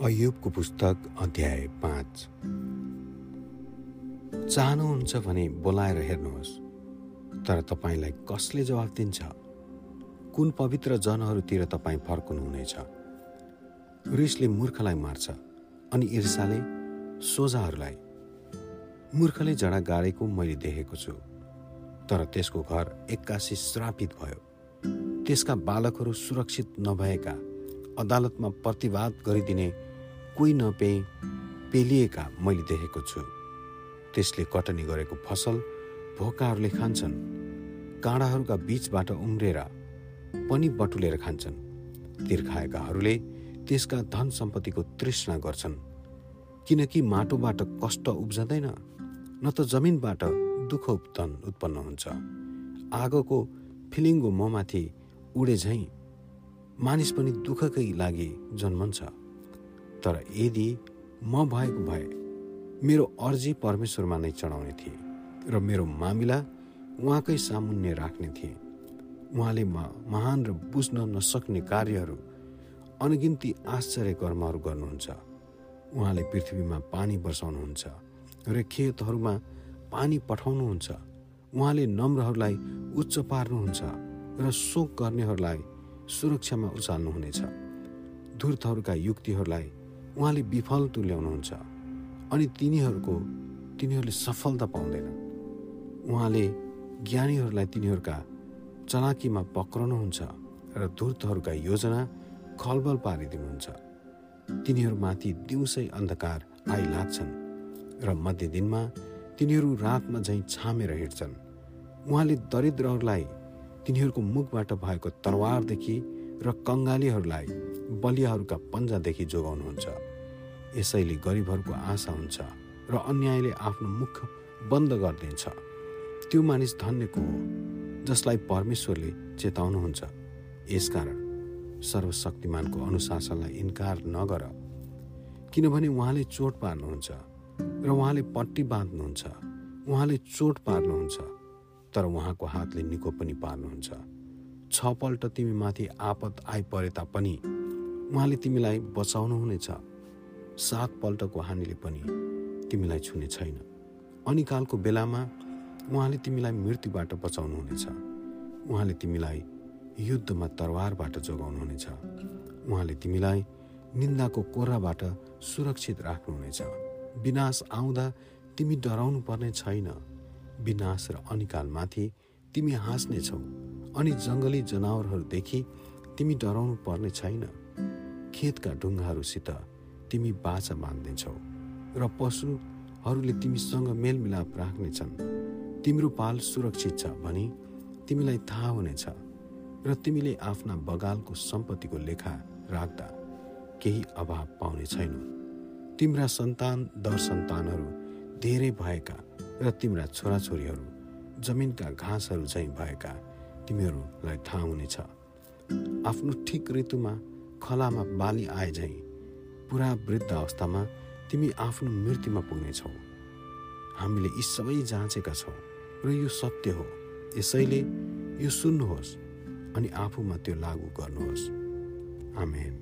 अयुबको पुस्तक अध्याय पाँच। चाहनुहुन्छ भने बोलाएर हेर्नुहोस् तर तपाईँलाई कसले जवाफ दिन्छ? कुन पवित्र जनहरूतिर तपाईँ फर्कनुहुनेछ? रिसले मूर्खलाई मार्छ अनि ईर्षाले सोझाहरूलाई। मूर्खले जडा गाडेको मैले देखेको छु तर त्यसको घर एक्कासी श्रापित भयो। त्यसका बालकहरू सुरक्षित नभएका अदालतमा प्रतिवाद गरिदिने कोही नपे पेलिएका मैले देखेको छु। त्यसले कटनी गरेको फसल भोकाहरूले खान्छन्। काँडाहरूका बीचबाट उम्रेर पनि बटुलेर खान्छन्। तिर्खाएकाहरूले त्यसका धन सम्पत्तिको तृष्णा गर्छन्। किनकि माटोबाट कष्ट उब्जँदैन न त जमिनबाट दुःख धन उत्पन्न हुन्छ। आगोको फिलिङ्गो ममाथि उडे झैँ मानिस पनि दुःखकै लागि जन्मन्छ। तर यदि म भएको भए मेरो अर्जी परमेश्वरमा नै चढाउने थिएँ र मेरो मामिला उहाँकै सामुन्य राख्ने थिएँ। उहाँले म महान र बुझ्न नसक्ने कार्यहरू अनगिन्ती आश्चर्य कर्महरू गर्नुहुन्छ। उहाँले पृथ्वीमा पानी बर्साउनुहुन्छ र खेतहरूमा पानी पठाउनुहुन्छ। उहाँले नम्रहरूलाई उच्च पार्नुहुन्छ र शोक गर्नेहरूलाई सुरक्षामा उचाल्नुहुनेछ। धुर्तहरूका युक्तिहरूलाई उहाँले विफल तुल्याउनुहुन्छ अनि तिनीहरूको तिनीहरूले सफलता पाउँदैन। उहाँले ज्ञानीहरूलाई तिनीहरूका चलाकीमा पक्राउनुहुन्छ र धुर्तहरूका योजना खलबल पारिदिनुहुन्छ। तिनीहरूमाथि दिउँसै अन्धकार आइलाग्छन् र मध्य दिनमा तिनीहरू रातमा झैँ छामेर हिँड्छन्। उहाँले दरिद्रहरूलाई तिनीहरूको मुखबाट भएको तरवारदेखि र कङ्गालीहरूलाई बलियाहरूका पन्जादेखि जोगाउनुहुन्छ। यसैले गरिबहरूको आशा हुन्छ र अन्यायले आफ्नो मुख बन्द गरिदिन्छ। त्यो मानिस धन्यको हो जसलाई परमेश्वरले चेताउनुहुन्छ। यसकारण सर्वशक्तिमानको अनुशासनलाई इन्कार नगर किनभने उहाँले चोट पार्नुहुन्छ र उहाँले पट्टी बाँध्नुहुन्छ। उहाँले चोट पार्नुहुन्छ। तर उहाँको हातले निको पनि पार्नुहुन्छ। छपल्ट तिमी माथि आपत आइपरे तापनि उहाँले तिमीलाई बचाउनुहुनेछ सातपल्टको हानिले पनि तिमीलाई छुने छैन। अनिकालको बेलामा उहाँले तिमीलाई मृत्युबाट बचाउनुहुनेछ उहाँले तिमीलाई युद्धमा तरवारबाट जोगाउनुहुनेछ उहाँले तिमीलाई निन्दाको कोराबाट सुरक्षित राख्नुहुनेछ विनाश आउँदा तिमी डराउनु पर्ने छैन। विनाश र अनिकालमाथि तिमी हाँस्नेछौ अनि जङ्गली जनावरहरूदेखि तिमी डराउनु पर्ने छैन। खेतका ढुङ्गाहरूसित तिमी बाछा बाँध्नेछौ र पशुहरूले तिमीसँग मेलमिलाप राख्नेछन्। तिम्रो पाल सुरक्षित छ भनी तिमीलाई थाहा हुनेछ र तिमीले आफ्ना बगालको सम्पत्तिको लेखा राख्दा केही अभाव पाउने छैनौ। तिम्रा सन्तान दर सन्तानहरू धेरै भएका र तिम्रा छोराछोरीहरू जमिनका घाँसहरू झैँ भएका तिमीहरूलाई थाहा हुनेछ। आफ्नो ठिक ऋतुमा खलामा बाली आए झैँ पुरा वृद्ध अवस्थामा तिमी आफ्नो मृत्युमा पुग्नेछौ। हामीले यी सबै जाँचेका छौँ र यो सत्य हो। यसैले यो सुन्नुहोस् अनि आफूमा त्यो लागू गर्नुहोस्। आमेन।